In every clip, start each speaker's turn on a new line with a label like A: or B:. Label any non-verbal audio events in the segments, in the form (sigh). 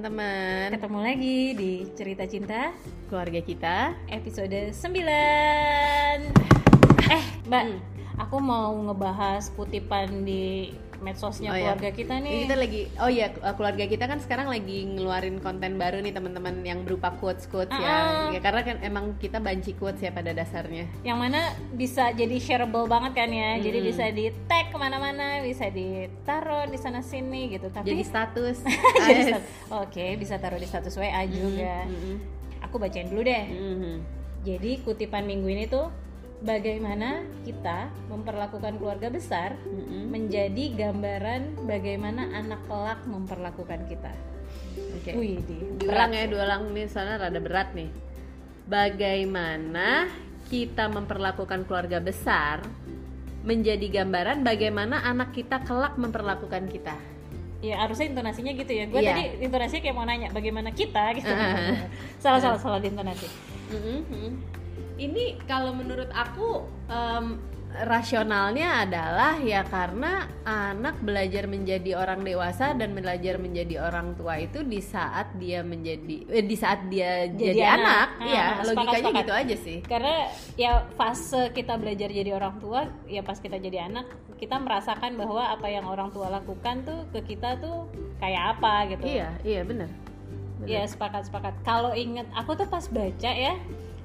A: teman-teman.
B: Ketemu lagi di Cerita Cinta
A: Keluarga kita.
B: episode 9 Eh mbak,
A: Hmm.
B: aku mau ngebahas kutipan di medsosnya
A: Oh, iya.
B: keluarga kita nih
A: Kita lagi, oh iya keluarga kita kan sekarang lagi ngeluarin konten baru nih teman-teman Yang berupa quotes-quotes
B: Ah,
A: ya.
B: ah.
A: ya Karena kan emang kita banci quotes ya pada dasarnya
B: Yang mana bisa jadi shareable banget kan ya Jadi
A: Hmm.
B: bisa di tag ke mana-mana, bisa ditaruh di sana sini gitu Tapi
A: Jadi status (laughs)
B: Jadi Oke, bisa taruh di status WA juga
A: Mm-mm.
B: Aku bacain dulu deh
A: Mhm.
B: Jadi kutipan minggu ini tuh bagaimana kita memperlakukan keluarga besar
A: Mm-mm.
B: menjadi gambaran bagaimana anak kelak memperlakukan kita.
A: Oke
B: Wih, di
A: Diulang ya, diulang nih soalnya rada berat nih Bagaimana kita memperlakukan keluarga besar Menjadi gambaran bagaimana anak kita kelak memperlakukan kita
B: Ya harusnya intonasinya gitu ya. Gue
A: Iya.
B: tadi intonasinya kayak mau nanya bagaimana kita gitu.
A: Ah. (laughs)
B: salah salah salah di intonasi.
A: Mhm. Ini kalau menurut aku em, rasionalnya adalah ya karena anak belajar menjadi orang dewasa dan belajar menjadi orang tua itu di saat dia menjadi eh, di saat dia jadi,
B: Jadi
A: anak,
B: anak.
A: ya
B: Ah, sepakat,
A: logikanya
B: sepakat.
A: gitu aja sih.
B: Karena ya fase kita belajar jadi orang tua, ya pas kita jadi anak, kita merasakan bahwa apa yang orang tua lakukan tuh ke kita tuh kayak apa gitu.
A: Iya, iya benar. Benar.
B: Iya sepakat sepakat. Kalau inget aku tuh pas baca ya,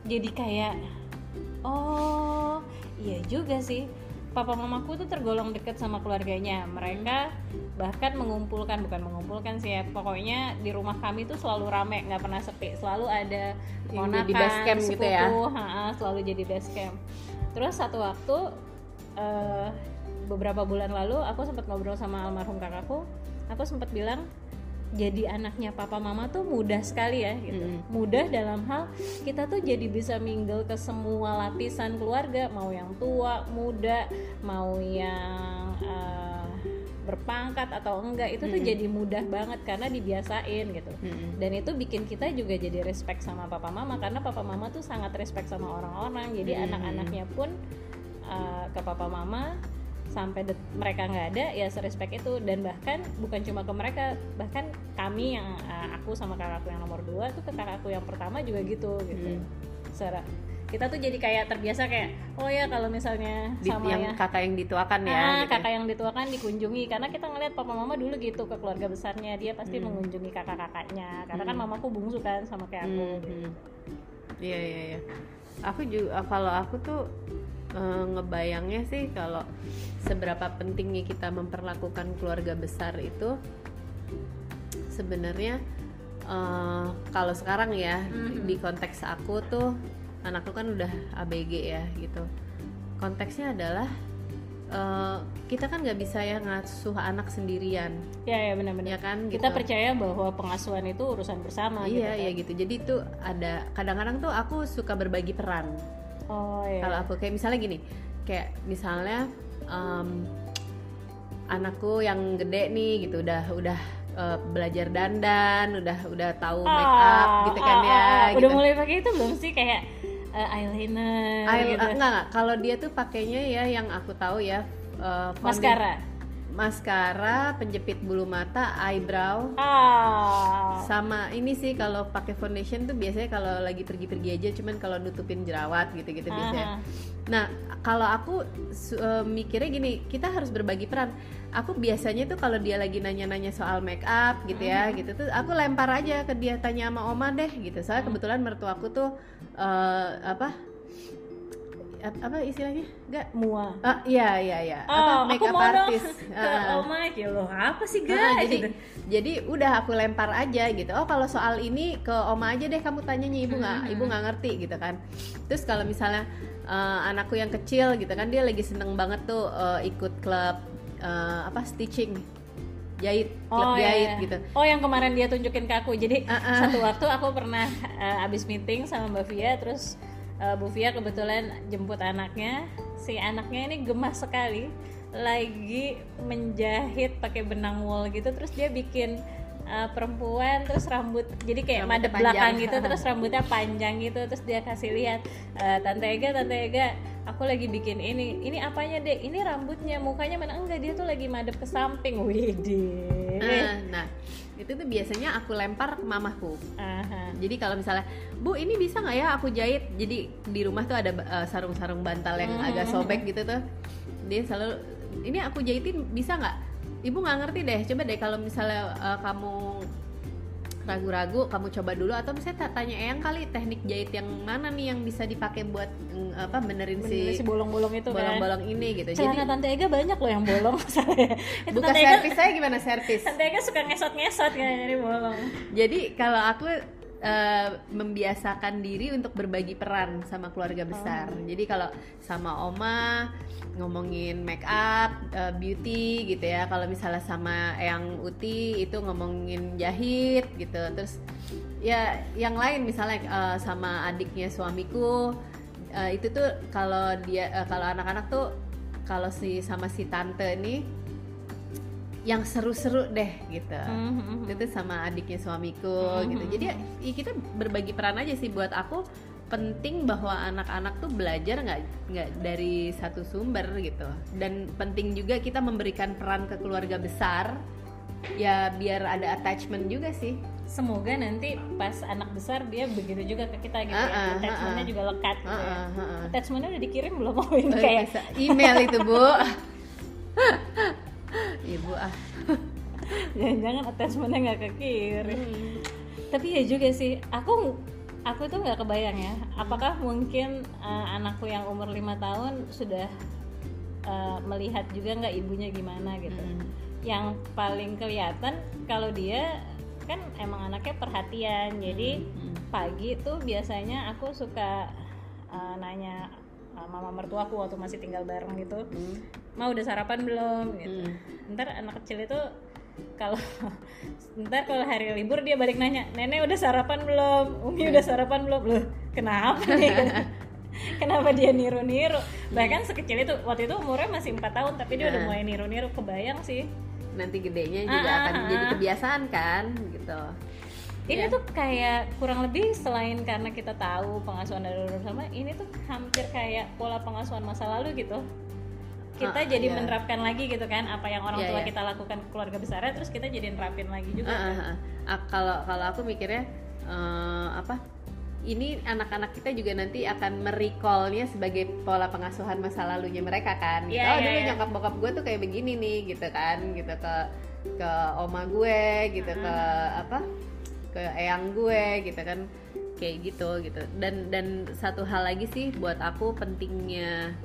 B: jadi kayak oh iya juga sih. Papa mamaku tuh tergolong deket sama keluarganya. Mereka bahkan mengumpulkan bukan mengumpulkan sih ya. Pokoknya di rumah kami tuh selalu rame, nggak pernah sepi. Selalu ada ponakan,
A: jadi base camp
B: sepupu,
A: gitu ya?
B: ha-ha, selalu jadi base camp. Terus satu waktu eh, beberapa bulan lalu aku sempat ngobrol sama almarhum kakakku. Aku sempat bilang jadi anaknya papa mama tuh mudah sekali ya gitu.
A: Mm.
B: Mudah dalam hal kita tuh jadi bisa mingle ke semua lapisan keluarga, mau yang tua, muda, mau yang eh, berpangkat atau enggak itu tuh
A: Mm.
B: jadi mudah banget karena dibiasain gitu.
A: Mm-mm.
B: Dan itu bikin kita juga jadi respect sama papa mama karena papa mama tuh sangat respect sama orang-orang. Jadi
A: Hmm.
B: anak-anaknya pun uh, ke papa mama sampai mereka nggak ada ya serespect itu dan bahkan bukan cuma ke mereka bahkan kami yang uh, aku sama kakakku yang nomor dua tuh ke kakakku yang pertama juga gitu gitu
A: Hmm.
B: Secara kita tuh jadi kayak terbiasa kayak oh ya kalau misalnya
A: Di-
B: sama
A: yang
B: ya
A: kakak yang dituakan ya.
B: Ah,
A: gitu.
B: kakak yang dituakan dikunjungi karena kita ngeliat papa mama dulu gitu ke keluarga besarnya dia pasti
A: Hmm.
B: mengunjungi kakak-kakaknya karena kan
A: Hmm.
B: mamaku bungsu kan sama kayak aku
A: Hmm,
B: gitu.
A: hmm. Iya iya iya. Aku juga kalau aku tuh eh, ngebayangnya sih kalau seberapa pentingnya kita memperlakukan keluarga besar itu sebenarnya eh, kalau sekarang ya
B: Mhm.
A: di konteks aku tuh anakku kan udah ABG ya gitu. Konteksnya adalah eh, kita kan nggak bisa ya ngasuh anak sendirian,
B: ya ya benar-benar
A: ya kan?
B: kita
A: gitu.
B: percaya bahwa pengasuhan itu urusan bersama gitu
A: Iya
B: kan.
A: iya gitu. Jadi itu ada kadang-kadang tuh aku suka berbagi peran.
B: Oh iya
A: Kalau aku kayak misalnya gini, kayak misalnya em, anakku yang gede nih gitu udah udah eh, belajar dandan, udah udah tahu make up
B: Ah,
A: gitu kan
B: ah,
A: ya.
B: ah.
A: gitu.
B: udah mulai pakai itu belum sih kayak eh, eyeliner
A: Eyel-
B: gitu.
A: enggak enggak, kalau dia tuh pakainya ya yang aku tahu ya eh, founda-
B: maskara
A: maskara, penjepit bulu mata, eyebrow,
B: ah
A: sama ini sih kalau pakai foundation tuh biasanya kalau lagi pergi-pergi aja cuman kalau nutupin jerawat gitu-gitu biasanya.
B: Aha.
A: Nah, kalau aku eh, mikirnya gini, kita harus berbagi peran. Aku biasanya tuh kalau dia lagi nanya-nanya soal make up gitu ya, gitu tuh aku lempar aja ke dia tanya sama oma deh gitu. Soalnya kebetulan mertuaku tuh eh, apa? Ap- apa istilahnya? Enggak.
B: mua
A: Ah, iya iya iya.
B: Oh,
A: apa make up artist.
B: ke (laughs)
A: Ah.
B: Oma ya loh apa sih
A: Ah,
B: guys
A: jadi
B: gitu.
A: jadi udah aku lempar aja gitu oh kalau soal ini ke oma aja deh kamu tanyanya ibu nggak
B: Mhm.
A: ibu nggak ngerti gitu kan terus kalau misalnya eh, anakku yang kecil gitu kan dia lagi seneng banget tuh eh, ikut klub eh, apa stitching jahit klub
B: Oh, iya,
A: jahit
B: iya.
A: gitu
B: Oh yang kemarin dia tunjukin ke aku. Jadi
A: Ah, ah.
B: satu waktu aku pernah eh, abis meeting sama Mbak Via, terus eh, Bu Via kebetulan jemput anaknya. Si anaknya ini gemas sekali, lagi menjahit pakai benang wool gitu. Terus dia bikin uh, perempuan terus rambut jadi kayak
A: Rambutnya
B: madep
A: panjang.
B: belakang gitu terus rambutnya panjang gitu terus dia kasih lihat "Eh, tante Ega tante Ega aku lagi bikin ini ini apanya deh ini rambutnya mukanya mana enggak dia tuh lagi madep ke samping widih
A: Ah, nah itu tuh biasanya aku lempar ke mamaku.
B: Aha.
A: jadi kalau misalnya bu ini bisa nggak ya aku jahit? Jadi di rumah tuh ada uh, sarung-sarung bantal yang
B: Hmm.
A: agak sobek gitu tuh. Dia selalu ini aku jahitin bisa nggak? Ibu nggak ngerti deh. Coba deh kalau misalnya uh, kamu ragu-ragu kamu coba dulu atau misalnya ta- tanya Eyang kali teknik jahit yang mana nih yang bisa dipakai buat mm, apa benerin
B: Bener
A: si
B: si bolong-bolong itu kan.
A: bolong-bolong ini gitu.
B: Celana
A: jadi
B: tante Ega banyak loh yang bolong (laughs) itu
A: buka
B: tante Ega
A: servis saya gimana servis?
B: Tante Ega suka ngesot-ngesot kan jadi bolong.
A: Jadi kalau aku eh, membiasakan diri untuk berbagi peran sama keluarga besar. Jadi kalau sama oma ngomongin make up, eh, beauty gitu ya. Kalau misalnya sama yang Uti itu ngomongin jahit gitu. Terus ya yang lain misalnya eh, sama adiknya suamiku eh, itu tuh kalau dia eh, kalau anak-anak tuh kalau si sama si tante ini yang seru-seru deh gitu
B: Mhm.
A: itu sama adiknya suamiku
B: Mhm.
A: gitu jadi ya, kita berbagi peran aja sih buat aku penting bahwa anak-anak tuh belajar nggak nggak dari satu sumber gitu dan penting juga kita memberikan peran ke keluarga besar ya biar ada attachment juga sih
B: semoga nanti pas anak besar dia begitu juga ke kita gitu
A: Ah,
B: ya attachmentnya
A: ah,
B: juga lekat gitu ya.
A: Heeh, heeh.
B: attachmentnya udah dikirim belum mau ini kayak
A: bisa. email itu bu (laughs) ibu ah. (laughs)
B: Jangan-jangan attachmentnya nggak kekirim tapi ya juga sih aku aku tuh nggak kebayang ya apakah mungkin uh, anakku yang umur lima tahun sudah uh, melihat juga nggak ibunya gimana gitu.
A: Mm.
B: yang paling kelihatan kalau dia kan emang anaknya perhatian. Jadi
A: Mm.
B: pagi tuh biasanya aku suka uh, nanya mama mertuaku waktu masih tinggal bareng gitu.
A: Mm.
B: mau udah sarapan belum? Gitu.
A: Mm.
B: ntar anak kecil itu kalau (laughs) ntar kalau hari libur dia balik nanya nenek udah sarapan belum? Umi udah sarapan belum? Loh kenapa nih? (laughs) Kenapa dia niru-niru? Bahkan sekecil itu waktu itu umurnya masih empat tahun tapi dia udah
A: Nah.
B: mulai niru-niru kebayang sih.
A: Nanti gedenya juga
B: Ah,
A: akan
B: ah,
A: jadi
B: ah.
A: kebiasaan kan gitu
B: ini
A: Iya.
B: tuh kayak kurang lebih selain karena kita tahu pengasuhan dari orang sama ini tuh hampir kayak pola pengasuhan masa lalu gitu kita
A: Ah,
B: jadi
A: iya.
B: menerapkan lagi gitu kan apa yang orang
A: Iya,
B: tua
A: iya.
B: kita lakukan ke keluarga besarnya terus kita jadi nerapin lagi juga kan.
A: ah, ah. Ah, kalau kalau aku mikirnya eh, apa ini anak-anak kita juga nanti akan merecallnya sebagai pola pengasuhan masa lalunya mereka kan gitu.
B: Iya,
A: oh
B: iya,
A: dulu nyokap bokap gue tuh kayak begini nih gitu kan gitu ke ke oma gue gitu ke apa ke eyang gue gitu kan kayak gitu gitu. Dan dan satu hal lagi sih buat aku pentingnya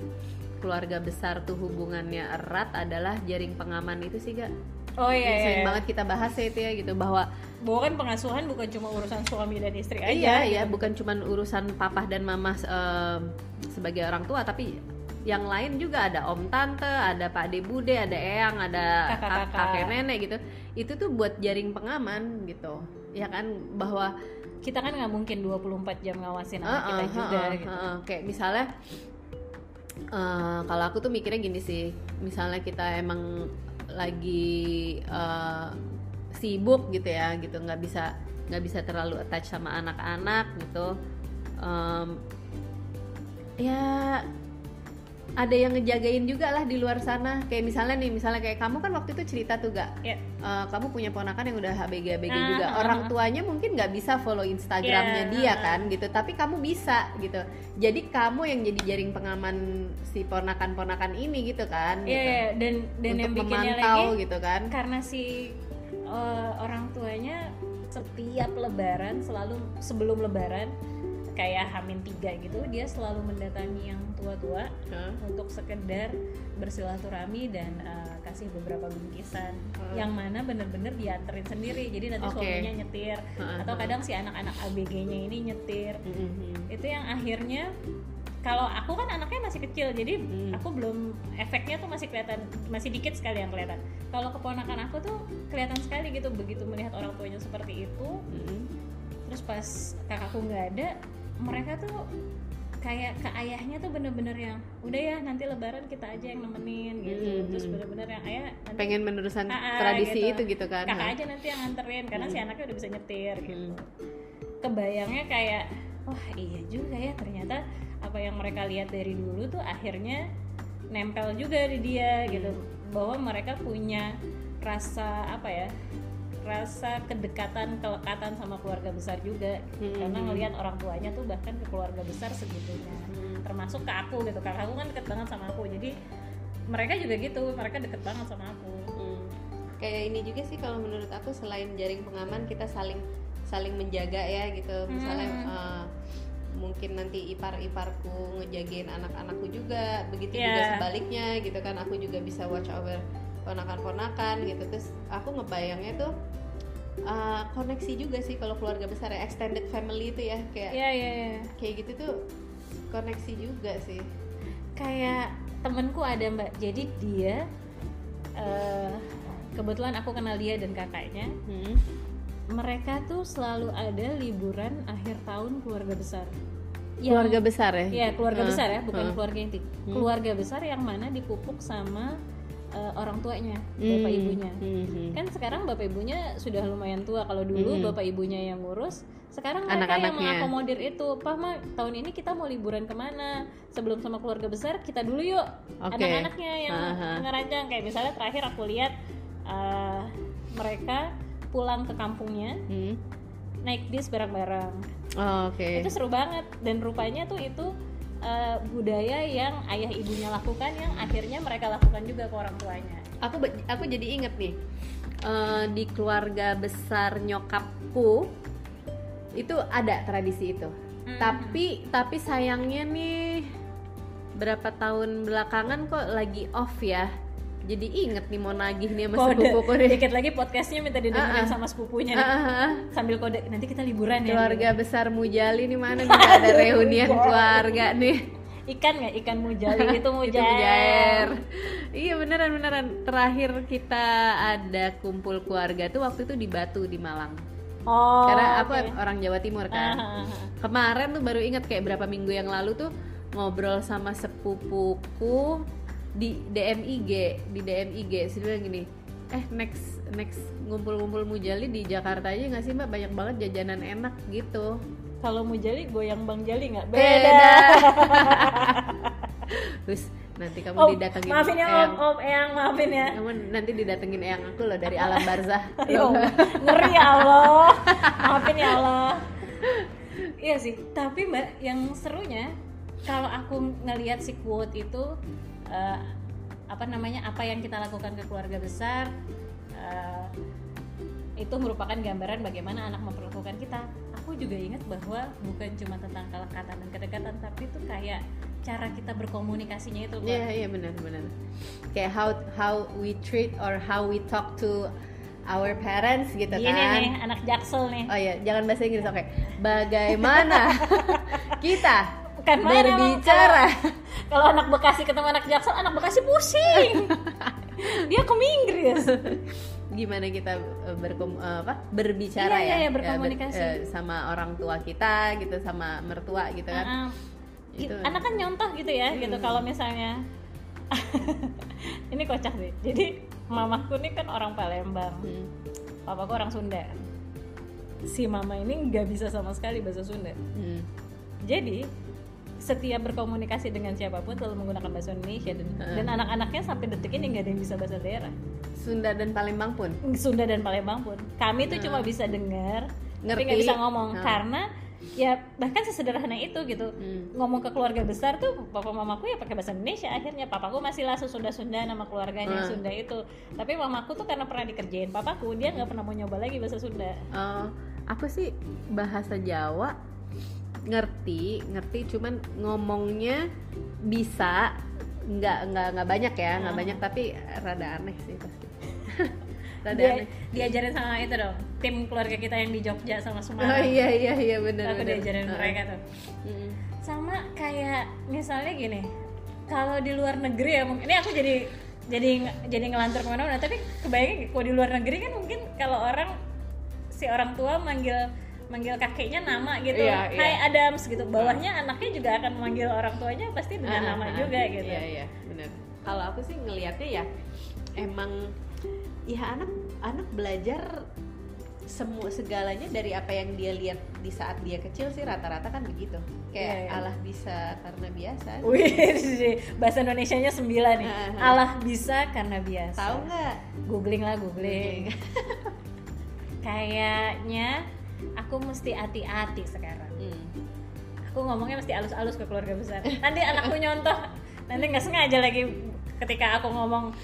A: keluarga besar tuh hubungannya erat adalah jaring pengaman itu sih gak
B: oh
A: yang
B: iya,
A: sering
B: iya.
A: banget kita bahas ya itu ya gitu. Bahwa
B: bahwa kan pengasuhan bukan cuma urusan suami dan istri aja
A: iya ya
B: gitu.
A: bukan cuman urusan papa dan mama em, sebagai orang tua tapi yang lain juga. Ada om tante ada pak de bude ada eyang ada kakek nenek gitu. Itu tuh buat jaring pengaman gitu ya kan bahwa
B: kita kan nggak mungkin 24 jam ngawasin anak
A: Heeh,
B: kita juga
A: heeh,
B: gitu.
A: heeh. kayak misalnya eh, kalau aku tuh mikirnya gini sih misalnya kita emang lagi eh, sibuk gitu ya gitu nggak bisa nggak bisa terlalu attach sama anak-anak gitu Em, ya ada yang ngejagain juga lah di luar sana kayak misalnya nih misalnya kayak kamu kan waktu itu cerita tuh gak
B: Ya.
A: Eh, kamu punya ponakan yang udah ABG ABG
B: Ah,
A: juga
B: ah,
A: orang
B: ah.
A: tuanya mungkin nggak bisa follow Instagramnya
B: Iya,
A: dia
B: ah.
A: kan gitu tapi kamu bisa gitu jadi kamu yang jadi jaring pengaman si ponakan-ponakan ini gitu kan
B: Iya,
A: gitu.
B: iya. dan dan yang
A: untuk
B: bikinnya
A: memantau
B: lagi
A: gitu kan
B: karena si eh, orang tuanya setiap lebaran selalu sebelum lebaran kayak Hamin tiga gitu dia selalu mendatangi yang tua-tua
A: Hah?
B: untuk sekedar bersilaturahmi dan eh, kasih beberapa bingkisan
A: Hmm.
B: yang mana bener-bener dianterin sendiri jadi nanti
A: Oke.
B: suaminya nyetir
A: Heeh,
B: atau kadang si anak-anak ABG-nya ini nyetir
A: Mhm.
B: itu yang akhirnya kalau aku kan anaknya masih kecil jadi
A: Hmm.
B: aku belum efeknya tuh masih kelihatan masih dikit sekali yang kelihatan kalau keponakan aku tuh kelihatan sekali gitu begitu melihat orang tuanya seperti itu
A: Mhm.
B: terus pas kakakku nggak ada mereka tuh kayak ke ayahnya tuh bener-bener yang udah ya nanti lebaran kita aja yang nemenin gitu
A: Hmm,
B: terus
A: hmm.
B: bener-bener yang ayah nanti
A: pengen meneruskan
B: Ah, ah,
A: tradisi
B: gitu.
A: itu gitu kan
B: kakak
A: Ha.
B: aja nanti yang nganterin karena si anaknya udah bisa nyetir gitu
A: Hmm.
B: kebayangnya kayak wah iya juga ya ternyata apa yang mereka lihat dari dulu tuh akhirnya nempel juga di dia
A: Hmm.
B: gitu bahwa mereka punya rasa apa ya rasa kedekatan kelekatan sama keluarga besar juga gitu.
A: Hmm.
B: karena ngelihat orang tuanya tuh bahkan ke keluarga besar segitunya
A: Hmm.
B: termasuk ke aku gitu kakak aku kan deket banget sama aku jadi mereka juga gitu mereka deket banget sama aku
A: Hmm. kayak ini juga sih kalau menurut aku selain jaring pengaman kita saling saling menjaga ya gitu misalnya
B: Hmm.
A: eh, mungkin nanti ipar-iparku ngejagain anak-anakku juga begitu juga
B: Iya.
A: sebaliknya gitu kan aku juga bisa watch over ponakan-ponakan gitu terus aku ngebayangnya tuh eh, koneksi juga sih kalau keluarga besar ya extended family itu ya kayak
B: iya iya iya.
A: kayak gitu tuh koneksi juga sih.
B: Kayak temenku ada mbak. Jadi dia eh, kebetulan aku kenal dia dan kakaknya.
A: Hmm.
B: mereka tuh selalu ada liburan akhir tahun keluarga besar. Yang-
A: keluarga besar ya?
B: Ya keluarga
A: Ah,
B: besar ya bukan
A: ah.
B: keluarga inti. Keluarga besar yang mana dipupuk sama eh, orang tuanya bapak
A: Hmm.
B: ibunya
A: Hmm, hmm.
B: kan sekarang bapak ibunya sudah lumayan tua kalau dulu
A: Hmm.
B: bapak ibunya yang ngurus sekarang mereka yang mengakomodir itu pak ma tahun ini kita mau liburan ke mana sebelum sama keluarga besar kita dulu yuk
A: Oke.
B: anak-anaknya yang
A: Aha.
B: ngerancang kayak misalnya terakhir aku lihat eh, mereka pulang ke kampungnya
A: Hmm.
B: naik bis bareng-bareng
A: Oh, oke
B: itu seru banget dan rupanya tuh itu eh, budaya yang ayah ibunya lakukan yang akhirnya mereka lakukan juga ke orang tuanya.
A: Aku aku jadi inget nih eh, di keluarga besar nyokapku itu ada tradisi itu.
B: Hmm.
A: tapi tapi sayangnya nih berapa tahun belakangan kok lagi off ya jadi inget nih mau nagih nih sama
B: kode
A: sepupuku nih
B: dikit lagi podcastnya minta didengerin
A: Ah, ah.
B: sama sepupunya nih.
A: Ah, ah, ah.
B: sambil kode nanti kita liburan ya
A: keluarga besar Mujali nih mana nih ada reunian (laughs) keluarga nih
B: ikan nggak ikan mujali itu (laughs)
A: itu
B: mujair
A: Mujair. iya beneran beneran terakhir kita ada kumpul keluarga tuh waktu itu di Batu di Malang
B: oh
A: karena aku
B: oke.
A: orang Jawa Timur kan
B: ah, ah.
A: kemarin tuh baru inget kayak berapa minggu yang lalu tuh ngobrol sama sepupuku di DMIG di DMIG bilang gini eh next next ngumpul-ngumpul Mujali di Jakarta aja nggak sih mbak? Banyak banget jajanan enak gitu.
B: Kalau mujali goyang bang jali nggak?
A: Beda. (laughs) Terus nanti kamu
B: Oh,
A: didatengin
B: maafin ya om.
A: Eyang.
B: Om eyang maafin ya.
A: Kamu nanti didatengin eyang aku loh dari alam barzah. (laughs)
B: Ya Allah, ngeri ya Allah. Maafin ya Allah. Iya sih tapi mbak yang serunya kalau aku ngelihat si quote itu eh, apa namanya apa yang kita lakukan ke keluarga besar eh, itu merupakan gambaran bagaimana anak memperlakukan kita aku juga ingat bahwa bukan cuma tentang kelekatan dan kedekatan tapi itu kayak cara kita berkomunikasinya itu.
A: Iya iya benar benar. Kayak how how we treat or how we talk to our parents gitu
B: Gini
A: kan.
B: nih anak jaksel nih
A: Oh iya, jangan bahasa Inggris oke. Bagaimana (laughs) kita
B: Mana,
A: berbicara?
B: Kalau anak Bekasi ketemu anak Jaksel, anak Bekasi pusing. (laughs) Dia ke Inggris.
A: Gimana kita eh, berkom eh, apa berbicara
B: Iya, iya,
A: ya?
B: iya,
A: Ya, ber-
B: berkomunikasi.
A: eh, sama orang tua kita gitu sama mertua gitu kan.
B: Heeh.
A: Itu.
B: Anak kan nyontoh gitu ya, gitu
A: Hmm.
B: kalau misalnya (laughs) ini kocak sih. Jadi mamaku nih kan orang Palembang,
A: Hmm.
B: papaku orang Sunda. Si mama ini nggak bisa sama sekali bahasa Sunda.
A: Hmm.
B: Jadi setiap berkomunikasi dengan siapa pun selalu menggunakan bahasa Indonesia dan,
A: Heeh.
B: dan anak-anaknya sampai detik ini nggak ada yang bisa bahasa daerah.
A: Sunda dan Palembang pun.
B: Sunda dan Palembang pun kami tuh cuma bisa dengar tapi nggak bisa ngomong
A: Nah.
B: karena ya bahkan sesederhana itu gitu
A: Hmm.
B: ngomong ke keluarga besar tuh papa mamaku ya pakai bahasa Indonesia akhirnya papaku masih lah Sunda Sunda nama keluarganya
A: Hmm.
B: Sunda itu tapi mamaku tuh karena pernah dikerjain papaku dia nggak pernah mau nyoba lagi bahasa Sunda
A: Eh, aku sih bahasa Jawa ngerti ngerti cuman ngomongnya bisa nggak nggak nggak banyak ya nggak
B: Ah.
A: banyak tapi rada aneh sih pasti (laughs) rada
B: dia
A: aneh.
B: diajarin sama itu dong tim keluarga kita yang di Jogja sama
A: oh
B: Semarang
A: iya iya iya benar
B: aku diajarin mereka tuh.
A: Mm.
B: sama kayak misalnya gini kalau di luar negeri ya mungkin ini aku jadi jadi jadi ngelantur ke mana-mana tapi kebayang kalau di luar negeri kan mungkin kalau orang si orang tua manggil manggil kakeknya nama gitu
A: Iya,
B: Hai. Adams gitu bawahnya anaknya juga akan memanggil orang tuanya pasti dengan
A: Ah,
B: nama
A: ah,
B: juga
A: ah.
B: gitu
A: Iya iya benar. Kalau aku sih ngelihatnya ya emang ya anak anak belajar semua segalanya dari apa yang dia lihat di saat dia kecil sih rata-rata kan begitu. Kayak
B: Iya, iya.
A: Allah bisa karena biasa. (laughs)
B: Wih, bahasa Indonesianya sembilan nih.
A: Ah, ah.
B: Allah bisa karena biasa.
A: Tahu nggak?
B: Googling lah, googling. (laughs) Kayaknya aku mesti hati-hati sekarang.
A: Hmm.
B: Aku ngomongnya mesti alus-alus ke keluarga besar. Nanti anakku nyontoh. Nanti nggak sengaja lagi ketika aku ngomong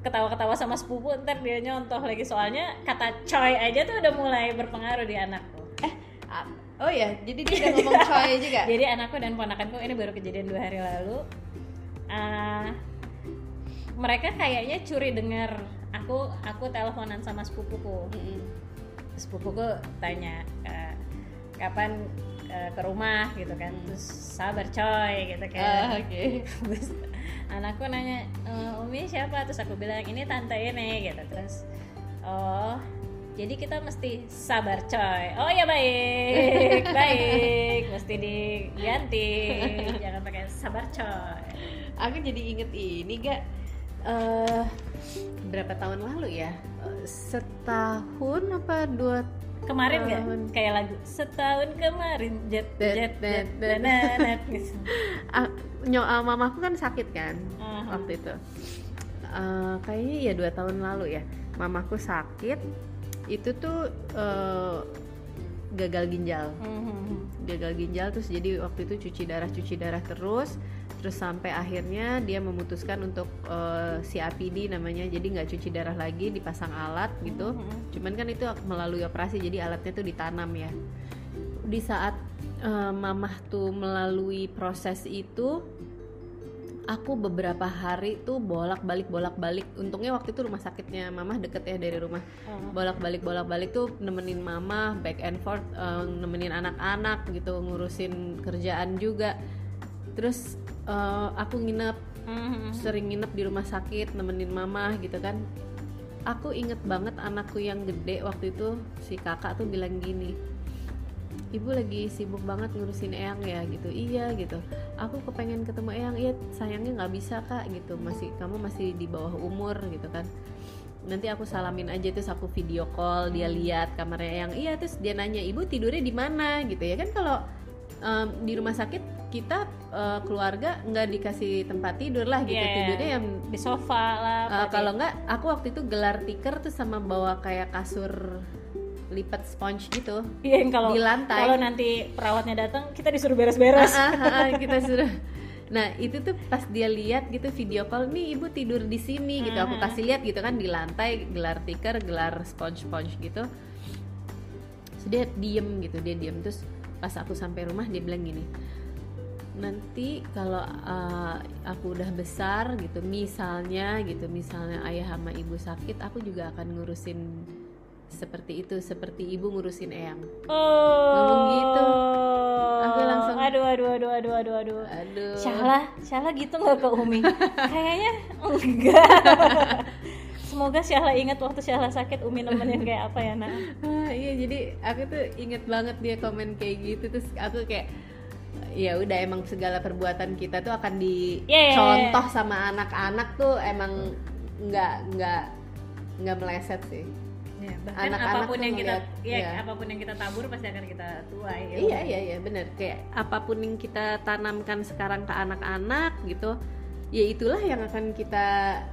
B: ketawa-ketawa sama sepupu ntar dia nyontoh lagi soalnya kata coy aja tuh udah mulai berpengaruh di anakku
A: Ah, Oh ya, jadi dia (laughs) udah ngomong coy juga.
B: jadi anakku dan ponakanku ini baru kejadian dua hari lalu Ah, mereka kayaknya curi dengar aku aku teleponan sama sepupuku
A: Mm-mm.
B: Sepupuku tanya "Eh, kapan eh, ke rumah? gitu kan.
A: Hmm.
B: terus sabar coy gitu kan.
A: Ah, Oke. (laughs)
B: terus anakku nanya "E, umi siapa? Terus aku bilang ini tante ini gitu. Terus oh jadi kita mesti sabar coy. Oh ya baik (laughs) baik mesti diganti jangan pakai sabar coy.
A: Aku jadi inget ini gak eh berapa tahun lalu ya? Setahun apa dua
B: kemarin nggak kayak lagu setahun kemarin jet
A: Dat,
B: jet
A: dat,
B: jet
A: dat.
B: dananat (laughs) gitu
A: ah, ah, mamaku kan sakit kan waktu itu. Eh, kayaknya ya dua tahun lalu ya. Mamaku sakit. Itu tuh eh, gagal ginjal.
B: Mhm.
A: gagal ginjal terus jadi waktu itu cuci darah cuci darah terus terus sampai akhirnya dia memutuskan untuk eh, CAPD namanya jadi nggak cuci darah lagi dipasang alat gitu.
B: Mhm.
A: cuman kan itu melalui operasi jadi alatnya tuh ditanam ya. Di saat eh, mamah tuh melalui proses itu aku beberapa hari tuh bolak balik bolak balik untungnya waktu itu rumah sakitnya mamah deket ya dari rumah.
B: Mhm.
A: bolak balik bolak balik tuh nemenin mama back and forth eh, nemenin anak-anak gitu ngurusin kerjaan juga. Terus eh, aku nginep.
B: Mhm.
A: sering nginep di rumah sakit nemenin mama gitu kan. Aku inget banget anakku yang gede waktu itu si kakak tuh bilang gini ibu lagi sibuk banget ngurusin eyang ya gitu. Iya gitu. Aku kepengen ketemu eyang. Iya sayangnya nggak bisa kak gitu. Masih kamu masih di bawah umur gitu kan. Nanti aku salamin aja terus aku video call dia lihat kamarnya eyang. Iya terus dia nanya ibu tidurnya di mana? gitu ya kan. Kalau em, di rumah sakit kita eh, keluarga nggak dikasih tempat tidur lah gitu
B: Iya.
A: tidurnya yang
B: di sofa lah
A: Uh, kalau nggak, aku waktu itu gelar tikar tuh sama bawa kayak kasur lipat sponge gitu
B: Iya yang kalau
A: di lantai.
B: kalau nanti perawatnya datang kita disuruh beres-beres.
A: Ah, ah, ah, kita (laughs) suruh. Nah itu tuh pas dia lihat gitu video call nih ibu tidur di sini gitu. Aku
B: Ah.
A: kasih lihat gitu kan di lantai gelar tikar, gelar sponge sponge gitu. Dia diem gitu, dia diem terus pas aku sampai rumah dia bilang gini. Nanti kalau uh, aku udah besar gitu, misalnya gitu, misalnya ayah sama ibu sakit, aku juga akan ngurusin seperti itu, seperti ibu ngurusin eyang.
B: Oh.
A: Ngomong gitu. Aku langsung-
B: Aduh aduh aduh aduh aduh aduh.
A: Aduh.
B: Syahla, Syahla gitu nggak ke Umi? Kayaknya enggak. (laughs) Semoga Syahla ingat waktu Syahla sakit Umi nemenin kayak apa ya nak? (laughs)
A: Ah, iya jadi aku tuh inget banget dia komen kayak gitu terus aku kayak ya udah emang segala perbuatan kita tuh akan
B: Yeah.
A: dicontoh sama anak-anak tuh emang nggak nggak nggak meleset sih
B: Ya, bahkan
A: Anak-anak
B: apa pun
A: tuh
B: yang kita
A: ngeliat,
B: ya,
A: iya.
B: apa pun yang kita tabur pasti akan kita tuai. ya.
A: iya iya iya bener kayak apa pun yang kita tanamkan sekarang ke anak-anak gitu ya itulah yang akan kita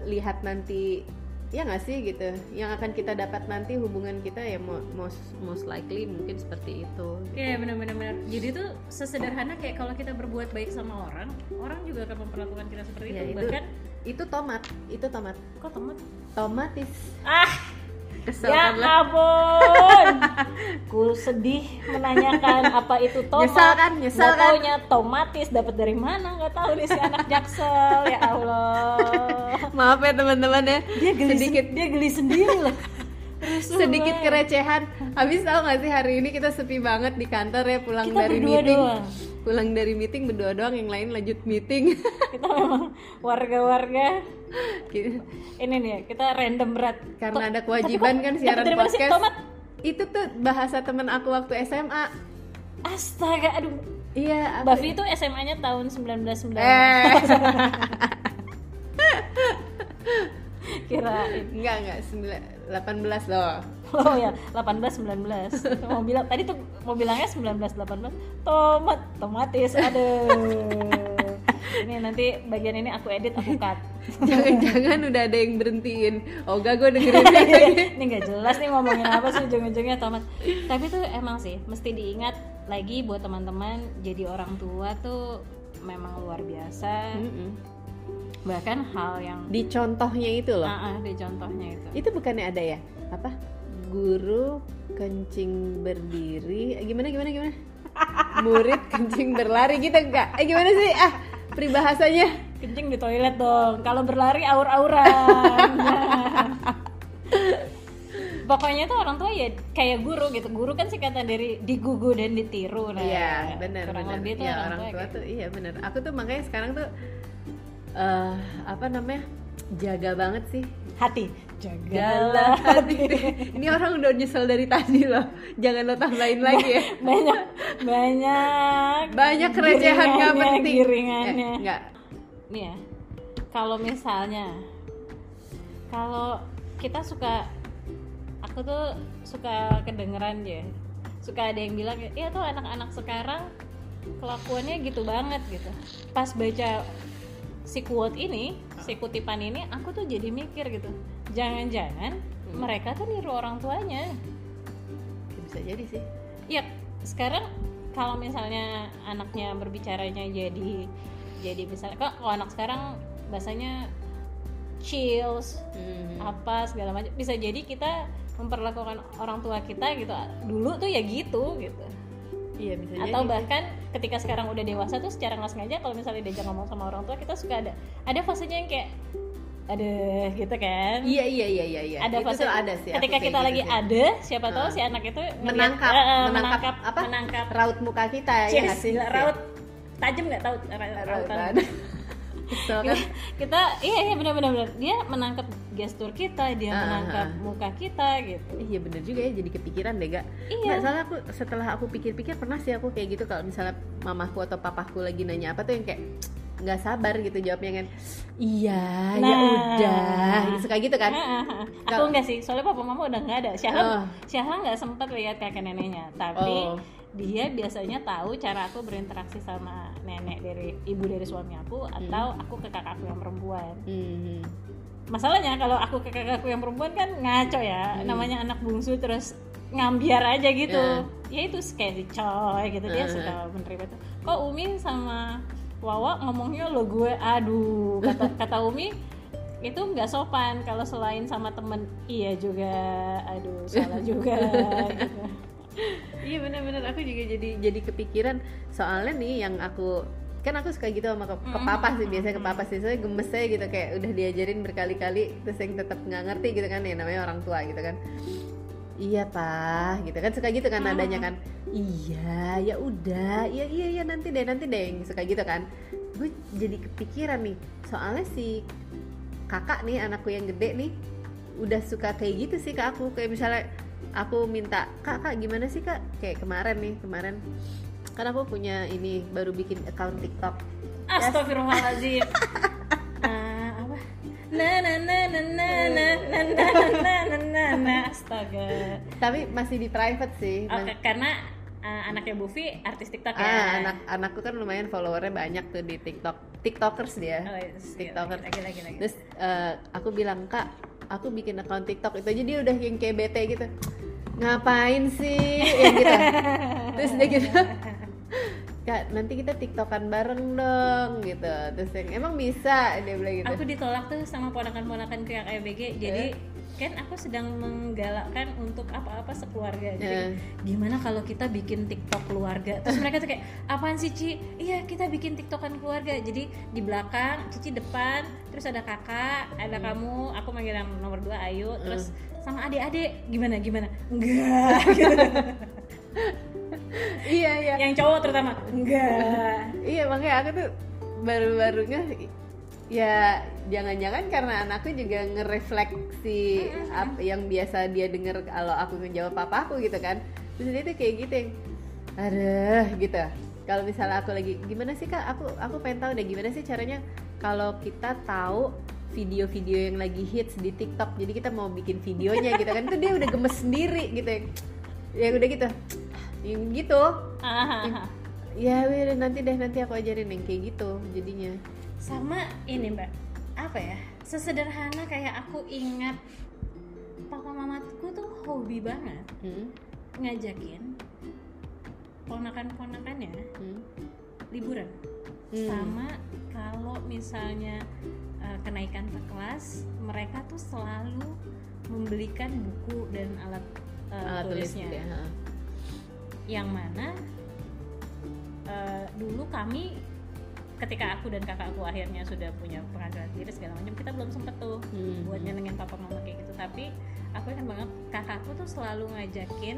A: lihat nanti ya nggak sih gitu yang akan kita dapat nanti hubungan kita ya mo- most most likely mungkin seperti itu gitu.
B: Iya benar-benar benar. Jadi tuh sesederhana kayak kalau kita berbuat baik sama orang, orang juga akan memperlakukan kita seperti
A: Ya,
B: itu.
A: itu-
B: Bahkan
A: itu tomat itu tomat
B: kok temen
A: tomatis
B: ah
A: kesel
B: ya
A: kan
B: ampun. (laughs) Ku sedih menanyakan apa itu tomat.
A: Nyesel kan? Nyesel
B: Nggak
A: kan?
B: taunya tomatis dapat dari mana? Nggak tahu nih si anak jaksel. Ya Allah. (laughs)
A: Maaf ya teman-teman ya.
B: Dia geli
A: sedikit.
B: dia geli sendiri lah. Rusuh (laughs)
A: sedikit
B: banget.
A: kerecehan. Habis tahu nggak sih hari ini kita sepi banget di kantor ya pulang
B: Kita
A: dari meeting?
B: doang.
A: Pulang dari meeting berdua doang yang lain lanjut meeting. (laughs)
B: Kita memang warga-warga.
A: Gitu.
B: ini nih ya, kita random berat.
A: Karena ada kewajiban kan siaran podcast. itu tuh bahasa temen aku waktu SMA
B: astaga aduh.
A: Iya apa
B: Bavi itu SMA-nya tahun 1990
A: eh. (laughs)
B: Kirain.
A: Enggak enggak sembilan- 18 loh (laughs)
B: oh ya 18 19 mau bilang tadi tuh mau bilangnya 19 18 tomat tomatis aduh. (laughs) Ini nanti bagian ini aku edit aku cut.
A: Jangan-jangan udah ada yang berhentiin. Oh gak gue dengerin. Lagi (laughs)
B: ini nggak jelas nih ngomongin apa sih ujung-ujungnya tomat. Tapi tuh emang sih mesti diingat lagi buat teman-teman jadi orang tua tuh memang luar biasa.
A: Mm-mm.
B: bahkan hal yang
A: di contohnya itu loh.
B: Ah, ah, di contohnya itu.
A: Itu bukannya ada ya? Apa guru kencing berdiri. Eh, gimana gimana gimana? Murid kencing berlari gitu enggak? Eh gimana sih? Ah peribahasanya?
B: Kencing di toilet dong. Kalau berlari aur-auran. (laughs) Pokoknya tuh orang tua ya kayak guru gitu. Guru kan singkatan dari digugu dan ditiru. Nah
A: iya benar
B: kurang
A: benar.
B: lebih tuh
A: ya
B: orang,
A: orang
B: tua,
A: tua
B: kayak
A: tuh iya benar. Aku tuh makanya sekarang tuh eh apa namanya? Jaga banget sih.
B: Hati jagalah
A: hati. (laughs) Ini orang udah nyesel dari tadi loh. Jangan lo tambahin lagi ya. (laughs)
B: banyak banyak
A: Banyak kerecehan nggak penting.
B: giringannya
A: Eh, enggak.
B: nih ya kalau misalnya kalau kita suka aku tuh suka kedengeran ya suka ada yang bilang iya tuh anak-anak sekarang kelakuannya gitu banget gitu pas baca si quote ini si kutipan ini aku tuh jadi mikir gitu jangan-jangan
A: Hmm.
B: mereka tuh niru orang tuanya
A: Ya, Bisa jadi sih.
B: ya sekarang kalau misalnya anaknya berbicaranya jadi jadi misalnya kok kalau anak sekarang bahasanya chills
A: Hmm.
B: apa segala macam bisa jadi kita memperlakukan orang tua kita gitu dulu tuh ya gitu gitu
A: Iya bisa jadi.
B: atau bahkan ketika sekarang udah dewasa tuh secara nggak sengaja kalau misalnya diajak ngomong sama orang tua kita suka ada ada fasenya yang kayak ada gitu kan
A: Iya iya iya iya iya.
B: ada fase
A: ada sih.
B: ketika kita
A: gitu
B: lagi
A: sih.
B: ada siapa tahu
A: Ah.
B: si anak itu
A: menangkap,
B: eh,
A: menangkap, apa?
B: menangkap
A: raut muka kita ya sih.
B: raut tajam nggak tahu ra-
A: Raut
B: rautan. (laughs)
A: So, kan?
B: kita iya iya benar benar benar dia menangkap gestur kita dia
A: Ah,
B: menangkap
A: ah.
B: muka kita gitu
A: Iya bener juga ya jadi kepikiran deh gak
B: Iya.
A: Nggak, soalnya aku setelah aku pikir-pikir pernah sih aku kayak gitu kalau misalnya mamaku atau papaku lagi nanya apa tuh yang kayak nggak sabar gitu jawabnya kan iya ya
B: Nah.
A: udah suka gitu kan
B: aku enggak sih soalnya papa mama udah nggak ada Syahla
A: Oh.
B: Syahla nggak sempat lihat kakek neneknya tapi
A: Oh.
B: dia biasanya tahu cara aku berinteraksi sama nenek dari ibu dari suami aku atau aku ke kakakku yang perempuan
A: Hmm.
B: masalahnya kalau aku ke kakakku yang perempuan kan ngaco ya
A: Hmm.
B: namanya anak bungsu terus ngambiar aja gitu
A: Ya.
B: ya itu kayak dicoy gitu dia
A: Uh-huh.
B: suka menerima itu kok Umi sama Wawa ngomongnya lo gue aduh kata (laughs) kata Umi itu nggak sopan kalau selain sama temen. Iya juga aduh salah juga (laughs) gitu.
A: Iya bener-bener. Aku juga jadi jadi kepikiran. Soalnya nih yang aku kan aku suka gitu sama ke, ke papa sih biasanya ke papa sih. Soalnya gemes aja gitu kayak udah diajarin berkali-kali terus yang tetap nggak ngerti gitu kan ya namanya orang tua gitu kan. Iya pak gitu kan. Suka gitu kan nadanya kan iya ya udah iya iya iya nanti deh nanti deh suka gitu kan gue jadi kepikiran nih soalnya si kakak nih anakku yang gede nih udah suka kayak gitu sih ke aku kayak misalnya aku minta kak kak gimana sih kak kayak kemarin nih kemarin kan aku punya ini baru bikin account TikTok
B: Astagfirullahaladzim Ah, apa na na na na na na na na na na na astaga
A: tapi masih di private sih
B: Oke, karena uh, anaknya Bufi artis TikTok ya.
A: ah anak anakku kan lumayan followernya banyak tuh di TikTok. Tiktokers dia.
B: Oh, yes,
A: tiktokers.
B: lagi lagi lagi.
A: terus eh, aku bilang kak aku bikin account TikTok itu aja. Dia udah yang kayak bete gitu. Ngapain sih? Ya gitu. Terus dia gitu (laughs) kak nanti kita tiktokan bareng dong gitu. Terus yang emang bisa? Dia bilang gitu.
B: Aku ditolak tuh sama ponakan-ponakan yang ABG. Jadi kan aku sedang menggalakkan untuk apa-apa sekeluarga. Jadi
A: Eh.
B: gimana kalau kita bikin TikTok keluarga? Terus mereka tuh kayak, "Apaan sih, Ci?" Iya, kita bikin TikTokan keluarga. Jadi di belakang, Cici depan, terus ada kakak, ada kamu, aku manggil yang nomor dua Ayu, terus sama adik-adik gimana gimana? Enggak. (laughs) gitu.
A: iya iya
B: yang cowok terutama enggak
A: iya makanya aku tuh baru-barunya ya jangan-jangan karena anakku juga ngerefleksi apa yang biasa dia denger kalau aku ngejawab apa aku gitu kan. Terus dia tuh kayak gitu yang aduh gitu. Kalau misalnya aku lagi gimana sih kak? Aku aku pengen tahu deh gimana sih caranya kalau kita tahu video-video yang lagi hits di TikTok jadi kita mau bikin videonya gitu kan. Itu dia udah gemes sendiri gitu ya. Ya udah gitu. Yang gitu.
B: Ah,
A: ya udah nanti deh nanti aku ajarin yang kayak gitu jadinya
B: sama ini mbak apa ya sesederhana kayak aku ingat papa mamaku tuh hobi banget
A: hmm?
B: ngajakin ponakan-ponakannya
A: Hmm?
B: liburan
A: Hmm.
B: sama kalau misalnya uh, kenaikan ke kelas mereka tuh selalu membelikan buku dan alat, uh,
A: alat tulis
B: tulisnya
A: gitu ya ha.
B: yang mana uh, dulu kami ketika aku dan kakakku akhirnya sudah punya penghasilan diri segala macam kita belum sempet tuh
A: Hmm.
B: buat nyenengin papa mama kayak gitu tapi aku ingat banget kakakku tuh selalu ngajakin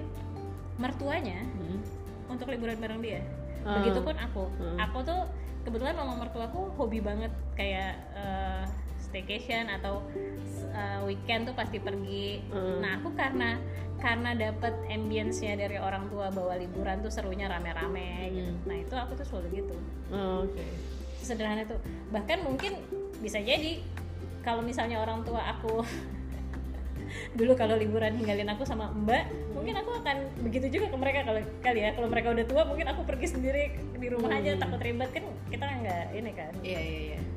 B: mertuanya
A: Hmm.
B: untuk liburan bareng dia
A: Ah.
B: begitupun aku
A: Hmm.
B: aku tuh kebetulan mama mertuaku hobi banget kayak uh, staycation atau uh, weekend tuh pasti pergi.
A: Hmm.
B: nah aku karena karena dapet ambience-nya dari orang tua bawa liburan tuh serunya rame-rame gitu.
A: Hmm.
B: nah itu aku tuh selalu gitu.
A: Oh, oke.
B: Sederhana tuh. Bahkan mungkin bisa jadi kalau misalnya orang tua aku (laughs) dulu kalau liburan ninggalin aku sama mbak mungkin aku akan begitu juga ke mereka kalau kali ya. Kalau mereka udah tua mungkin aku pergi sendiri di rumah aja
A: Hmm.
B: takut ribet. Kan kita nggak ini kan.
A: Iya iya iya. benar-benar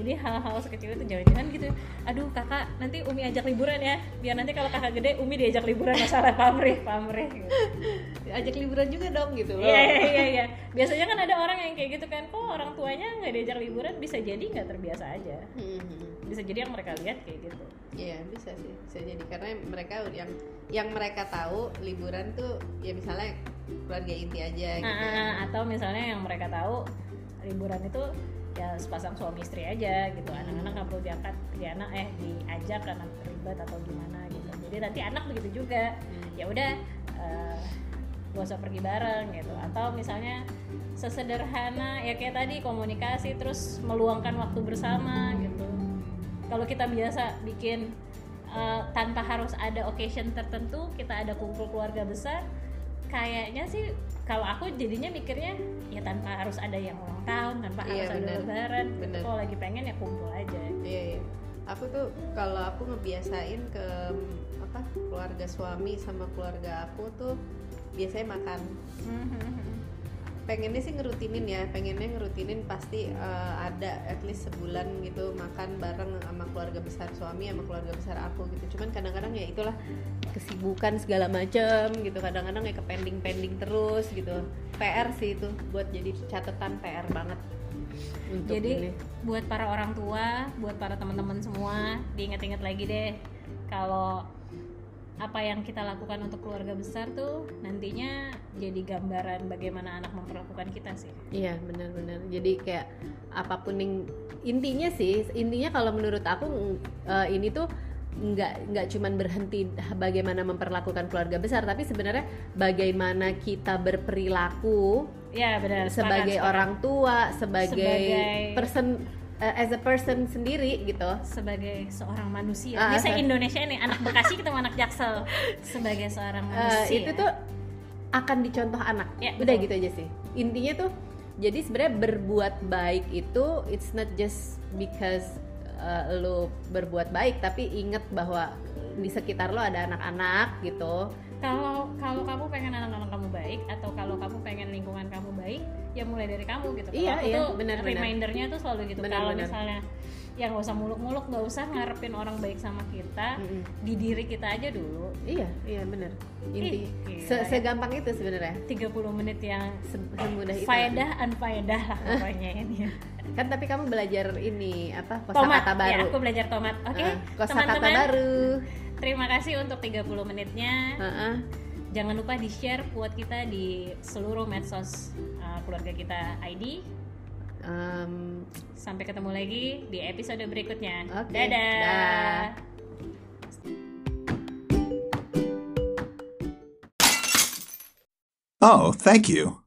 B: jadi hal-hal sekecil itu jangan-jangan gitu aduh kakak nanti umi ajak liburan ya biar nanti kalau kakak gede umi diajak liburan masalah pamrih pamrih gitu.
A: ajak liburan juga dong gitu loh
B: Iya iya iya iya. Biasanya kan ada orang yang kayak gitu kan, kok orang tuanya nggak diajak liburan bisa jadi nggak terbiasa aja.
A: Hmm.
B: Bisa jadi yang mereka lihat kayak gitu.
A: Iya bisa sih bisa jadi karena mereka yang yang mereka tahu liburan tuh ya misalnya keluarga inti aja gitu ya.
B: Ah, atau misalnya yang mereka tahu liburan itu ya sepasang suami istri aja gitu. Anak-anak nggak perlu diangkat di anak eh diajak karena ribet atau gimana gitu. Jadi nanti anak begitu juga.
A: Hmm.
B: Ya udah eh, gak usah pergi bareng gitu atau misalnya sesederhana ya kayak tadi komunikasi terus meluangkan waktu bersama gitu kalau kita biasa bikin eh, tanpa harus ada occasion tertentu kita ada kumpul keluarga besar kayaknya sih kalau aku jadinya mikirnya ya tanpa harus ada yang ulang tahun tanpa
A: Iya,
B: harus ada
A: benar.
B: lebaran
A: Benar.
B: kalau lagi pengen ya kumpul aja
A: Iya, iya. Aku tuh kalau aku ngebiasain ke apa keluarga suami sama keluarga aku tuh biasanya makan. Pengennya sih ngerutinin ya, pengennya ngerutinin pasti eh, ada at least sebulan gitu makan bareng sama keluarga besar suami sama keluarga besar aku gitu. Cuman kadang-kadang ya itulah kesibukan segala macem gitu. Kadang-kadang ya ke pending-pending terus gitu. PR sih itu buat jadi catatan PR banget. Untuk
B: Jadi
A: ini.
B: buat para orang tua, buat para teman-teman semua, diingat-ingat lagi deh kalau apa yang kita lakukan untuk keluarga besar tuh nantinya jadi gambaran bagaimana anak memperlakukan kita sih.
A: Iya benar-benar. Jadi kayak apa pun yang intinya sih, intinya kalau menurut aku eh, ini tuh nggak nggak cuman berhenti bagaimana memperlakukan keluarga besar, tapi sebenarnya bagaimana kita berperilaku
B: Ya benar. sepakat,
A: sebagai
B: sepakat.
A: orang tua, sebagai,
B: Sebagai-
A: person eh, as a person sendiri gitu.
B: sebagai seorang manusia. Ini saya
A: ah.
B: Indonesia nih, anak Bekasi ketemu anak Jaksel. Sebagai seorang
A: Eh,
B: manusia.
A: itu tuh akan dicontoh anak.
B: Ya,
A: Udah
B: betul.
A: gitu aja sih. Intinya tuh jadi sebenarnya berbuat baik itu it's not just because uh, lo berbuat baik tapi inget bahwa di sekitar lo ada anak-anak gitu.
B: Kalau kalau kamu pengen anak-anak kamu baik atau kalau kamu pengen lingkungan kamu baik ya mulai dari kamu gitu
A: Iya,
B: aku
A: iya,
B: tuh
A: benar, benar.
B: remindernya tuh selalu gitu
A: Benar,
B: kalau
A: benar.
B: misalnya ya nggak usah muluk-muluk nggak usah ngarepin orang baik sama kita
A: Mm-mm.
B: di diri kita aja dulu
A: Iya, iya bener. Inti
B: Ih,
A: se-
B: ya.
A: segampang itu sebenarnya.
B: 30 menit yang
A: Se- Semudah itu.
B: faedah unfaedah lah pokoknya ini (laughs)
A: Kan tapi kamu belajar ini apa kosakata
B: ya
A: baru.
B: aku belajar tomat oke
A: Ah, kosakata
B: teman-teman
A: baru.
B: Terima kasih untuk 30 menitnya
A: Heeh.
B: jangan lupa di share buat kita di seluruh medsos uh, keluarga kita ID
A: Em,
B: Sampai ketemu lagi di episode berikutnya.
A: Oke,
B: Dadah.
A: dah.
C: Oh, thank you.